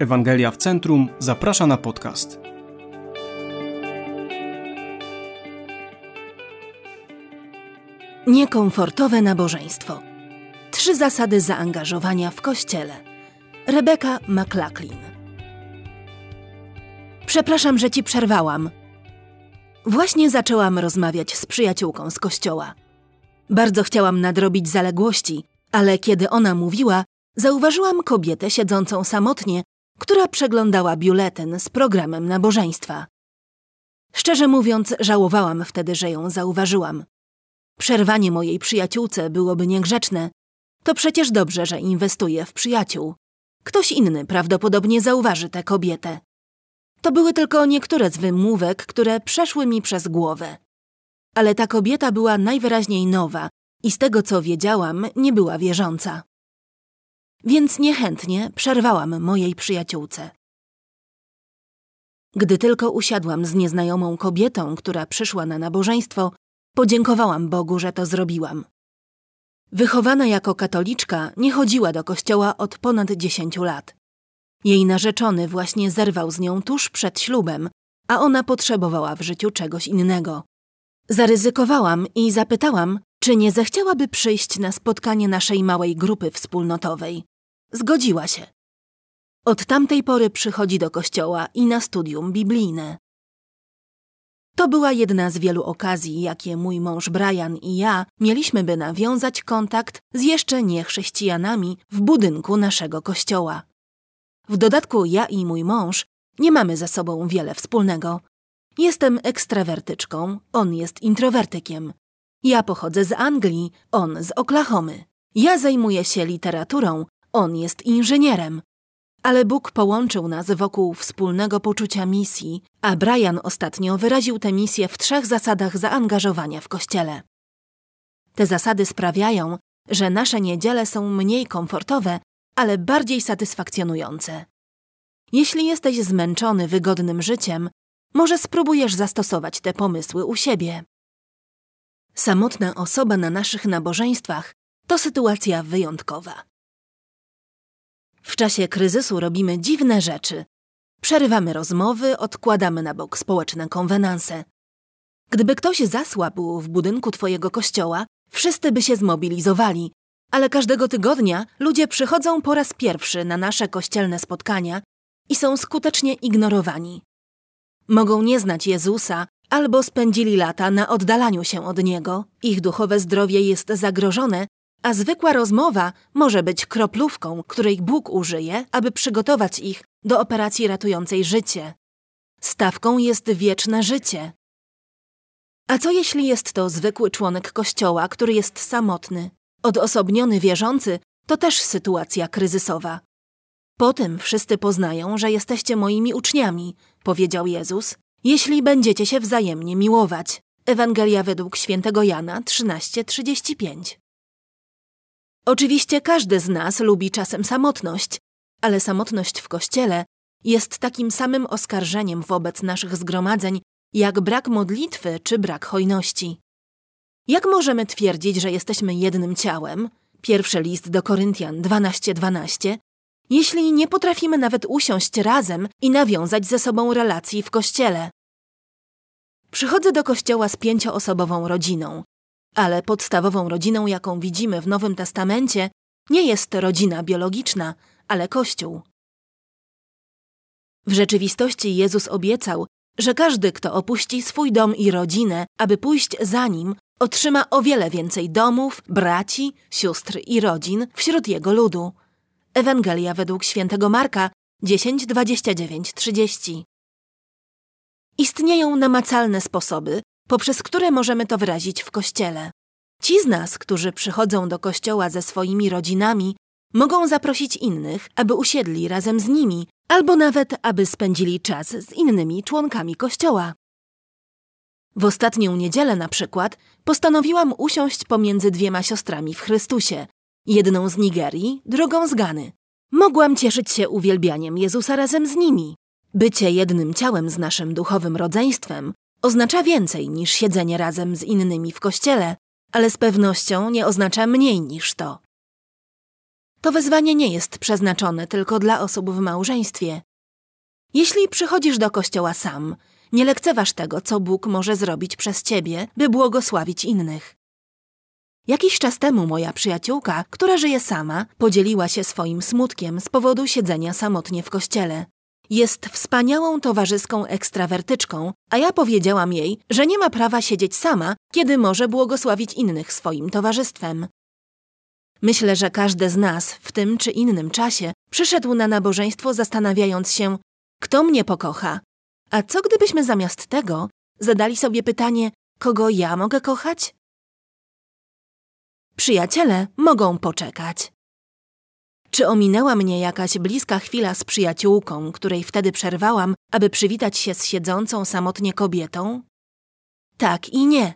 Ewangelia w Centrum zaprasza na podcast. Niekomfortowe nabożeństwo. Trzy zasady zaangażowania w kościele. Rebeka McLachlin. Przepraszam, że ci przerwałam. Właśnie zaczęłam rozmawiać z przyjaciółką z kościoła. Bardzo chciałam nadrobić zaległości, ale kiedy ona mówiła, zauważyłam kobietę siedzącą samotnie, która przeglądała biuletyn z programem nabożeństwa. Szczerze mówiąc, żałowałam wtedy, że ją zauważyłam. Przerwanie mojej przyjaciółce byłoby niegrzeczne. To przecież dobrze, że inwestuje w przyjaciół. Ktoś inny prawdopodobnie zauważy tę kobietę. To były tylko niektóre z wymówek, które przeszły mi przez głowę. Ale ta kobieta była najwyraźniej nowa i z tego co wiedziałam, nie była wierząca. Więc niechętnie przerwałam mojej przyjaciółce. Gdy tylko usiadłam z nieznajomą kobietą, która przyszła na nabożeństwo, podziękowałam Bogu, że to zrobiłam. Wychowana jako katoliczka, nie chodziła do kościoła od ponad dziesięciu lat. Jej narzeczony właśnie zerwał z nią tuż przed ślubem, a ona potrzebowała w życiu czegoś innego. Zaryzykowałam i zapytałam, czy nie zechciałaby przyjść na spotkanie naszej małej grupy wspólnotowej. Zgodziła się. Od tamtej pory przychodzi do kościoła i na studium biblijne. To była jedna z wielu okazji, jakie mój mąż Brian i ja mieliśmy, by nawiązać kontakt z jeszcze niechrześcijanami w budynku naszego kościoła. W dodatku ja i mój mąż nie mamy ze sobą wiele wspólnego. Jestem ekstrawertyczką, on jest introwertykiem. Ja pochodzę z Anglii, on z Oklahomy. Ja zajmuję się literaturą, on jest inżynierem. Ale Bóg połączył nas wokół wspólnego poczucia misji, a Brian ostatnio wyraził tę misję w trzech zasadach zaangażowania w kościele. Te zasady sprawiają, że nasze niedziele są mniej komfortowe, ale bardziej satysfakcjonujące. Jeśli jesteś zmęczony wygodnym życiem, może spróbujesz zastosować te pomysły u siebie. Samotna osoba na naszych nabożeństwach to sytuacja wyjątkowa. W czasie kryzysu robimy dziwne rzeczy. Przerywamy rozmowy, odkładamy na bok społeczne konwenanse. Gdyby ktoś zasłabł w budynku twojego kościoła, wszyscy by się zmobilizowali, ale każdego tygodnia ludzie przychodzą po raz pierwszy na nasze kościelne spotkania i są skutecznie ignorowani. Mogą nie znać Jezusa albo spędzili lata na oddalaniu się od Niego, ich duchowe zdrowie jest zagrożone, a zwykła rozmowa może być kroplówką, której Bóg użyje, aby przygotować ich do operacji ratującej życie. Stawką jest wieczne życie. A co jeśli jest to zwykły członek kościoła, który jest samotny? Odosobniony wierzący to też sytuacja kryzysowa. Potem wszyscy poznają, że jesteście moimi uczniami, powiedział Jezus, jeśli będziecie się wzajemnie miłować. Ewangelia według świętego Jana 13:35. Oczywiście każdy z nas lubi czasem samotność, ale samotność w kościele jest takim samym oskarżeniem wobec naszych zgromadzeń, jak brak modlitwy czy brak hojności. Jak możemy twierdzić, że jesteśmy jednym ciałem? Pierwszy list do Koryntian 12:12, 12, jeśli nie potrafimy nawet usiąść razem i nawiązać ze sobą relacji w kościele. Przychodzę do kościoła z pięcioosobową rodziną, ale podstawową rodziną, jaką widzimy w Nowym Testamencie, nie jest rodzina biologiczna, ale Kościół. W rzeczywistości Jezus obiecał, że każdy, kto opuści swój dom i rodzinę, aby pójść za nim, otrzyma o wiele więcej domów, braci, sióstr i rodzin wśród jego ludu. Ewangelia według świętego Marka 10, 29, 30. Istnieją namacalne sposoby, poprzez które możemy to wyrazić w kościele. Ci z nas, którzy przychodzą do kościoła ze swoimi rodzinami, mogą zaprosić innych, aby usiedli razem z nimi, albo nawet aby spędzili czas z innymi członkami kościoła. W ostatnią niedzielę na przykład postanowiłam usiąść pomiędzy dwiema siostrami w Chrystusie, jedną z Nigerii, drugą z Gany. Mogłam cieszyć się uwielbianiem Jezusa razem z nimi. Bycie jednym ciałem z naszym duchowym rodzeństwem oznacza więcej niż siedzenie razem z innymi w kościele, ale z pewnością nie oznacza mniej niż to. To wezwanie nie jest przeznaczone tylko dla osób w małżeństwie. Jeśli przychodzisz do kościoła sam, nie lekceważ tego, co Bóg może zrobić przez ciebie, by błogosławić innych. Jakiś czas temu moja przyjaciółka, która żyje sama, podzieliła się swoim smutkiem z powodu siedzenia samotnie w kościele. Jest wspaniałą towarzyską ekstrawertyczką, a ja powiedziałam jej, że nie ma prawa siedzieć sama, kiedy może błogosławić innych swoim towarzystwem. Myślę, że każdy z nas w tym czy innym czasie przyszedł na nabożeństwo zastanawiając się, kto mnie pokocha. A co gdybyśmy zamiast tego zadali sobie pytanie, kogo ja mogę kochać? Przyjaciele mogą poczekać. Czy ominęła mnie jakaś bliska chwila z przyjaciółką, której wtedy przerwałam, aby przywitać się z siedzącą samotnie kobietą? Tak i nie.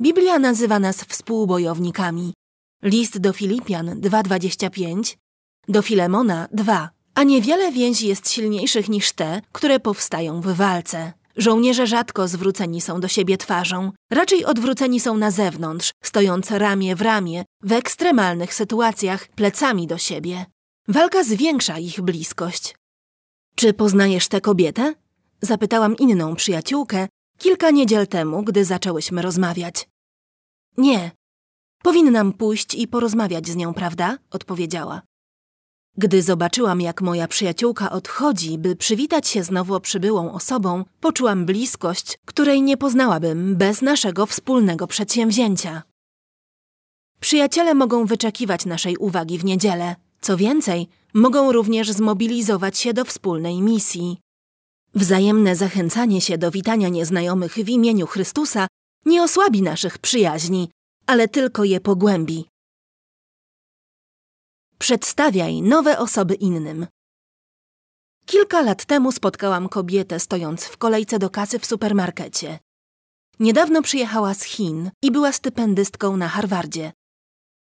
Biblia nazywa nas współbojownikami. List do Filipian 2,25, do Filemona 2, a niewiele więzi jest silniejszych niż te, które powstają w walce. Żołnierze rzadko zwróceni są do siebie twarzą, raczej odwróceni są na zewnątrz, stojąc ramię w ramię, w ekstremalnych sytuacjach, plecami do siebie. Walka zwiększa ich bliskość. Czy poznajesz tę kobietę? Zapytałam inną przyjaciółkę kilka niedziel temu, gdy zaczęłyśmy rozmawiać. Nie. Powinnam pójść i porozmawiać z nią, prawda? odpowiedziała. Gdy zobaczyłam, jak moja przyjaciółka odchodzi, by przywitać się z nowo przybyłą osobą, poczułam bliskość, której nie poznałabym bez naszego wspólnego przedsięwzięcia. Przyjaciele mogą wyczekiwać naszej uwagi w niedzielę. Co więcej, mogą również zmobilizować się do wspólnej misji. Wzajemne zachęcanie się do witania nieznajomych w imieniu Chrystusa nie osłabi naszych przyjaźni, ale tylko je pogłębi. Przedstawiaj nowe osoby innym. Kilka lat temu spotkałam kobietę stojąc w kolejce do kasy w supermarkecie. Niedawno przyjechała z Chin i była stypendystką na Harvardzie.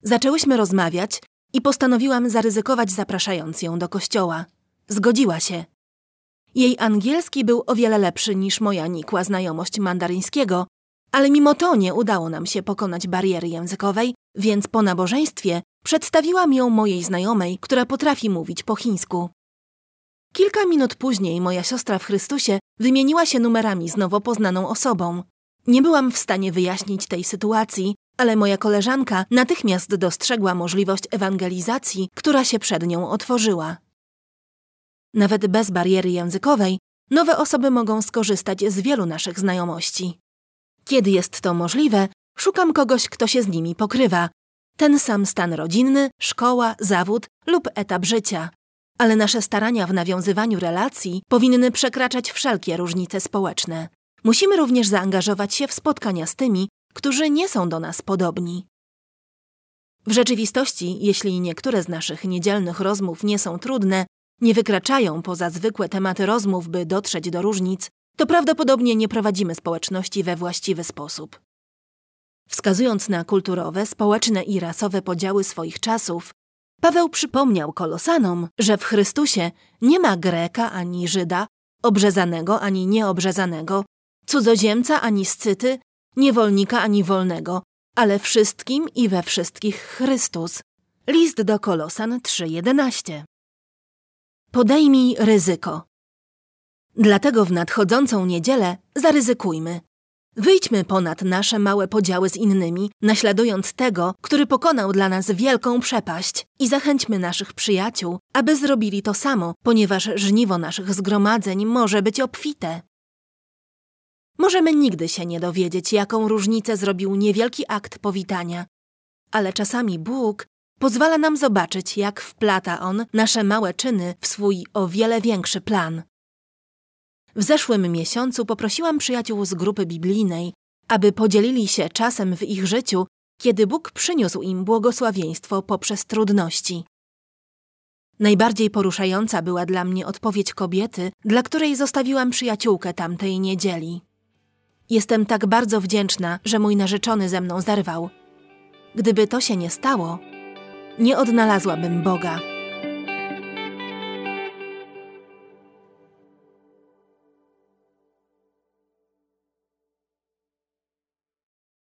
Zaczęłyśmy rozmawiać i postanowiłam zaryzykować zapraszając ją do kościoła. Zgodziła się. Jej angielski był o wiele lepszy niż moja nikła znajomość mandaryńskiego, ale mimo to nie udało nam się pokonać bariery językowej, więc po nabożeństwie przedstawiłam ją mojej znajomej, która potrafi mówić po chińsku. Kilka minut później moja siostra w Chrystusie wymieniła się numerami z nowo poznaną osobą. Nie byłam w stanie wyjaśnić tej sytuacji, ale moja koleżanka natychmiast dostrzegła możliwość ewangelizacji, która się przed nią otworzyła. Nawet bez bariery językowej, nowe osoby mogą skorzystać z wielu naszych znajomości. Kiedy jest to możliwe, szukam kogoś, kto się z nimi pokrywa. Ten sam stan rodzinny, szkoła, zawód lub etap życia. Ale nasze starania w nawiązywaniu relacji powinny przekraczać wszelkie różnice społeczne. Musimy również zaangażować się w spotkania z tymi, którzy nie są do nas podobni. W rzeczywistości, jeśli niektóre z naszych niedzielnych rozmów nie są trudne, nie wykraczają poza zwykłe tematy rozmów, by dotrzeć do różnic, to prawdopodobnie nie prowadzimy społeczności we właściwy sposób. Wskazując na kulturowe, społeczne i rasowe podziały swoich czasów, Paweł przypomniał kolosanom, że w Chrystusie nie ma Greka ani Żyda, obrzezanego ani nieobrzezanego, cudzoziemca ani scyty, niewolnika ani wolnego, ale wszystkim i we wszystkich Chrystus. List do Kolosan 3:11. Podejmij ryzyko. Dlatego w nadchodzącą niedzielę zaryzykujmy. Wyjdźmy ponad nasze małe podziały z innymi, naśladując tego, który pokonał dla nas wielką przepaść i zachęćmy naszych przyjaciół, aby zrobili to samo, ponieważ żniwo naszych zgromadzeń może być obfite. Możemy nigdy się nie dowiedzieć, jaką różnicę zrobił niewielki akt powitania, ale czasami Bóg pozwala nam zobaczyć, jak wplata On nasze małe czyny w swój o wiele większy plan. W zeszłym miesiącu poprosiłam przyjaciół z grupy biblijnej, aby podzielili się czasem w ich życiu, kiedy Bóg przyniósł im błogosławieństwo poprzez trudności. Najbardziej poruszająca była dla mnie odpowiedź kobiety, dla której zostawiłam przyjaciółkę tamtej niedzieli. Jestem tak bardzo wdzięczna, że mój narzeczony ze mną zerwał. Gdyby to się nie stało, nie odnalazłabym Boga.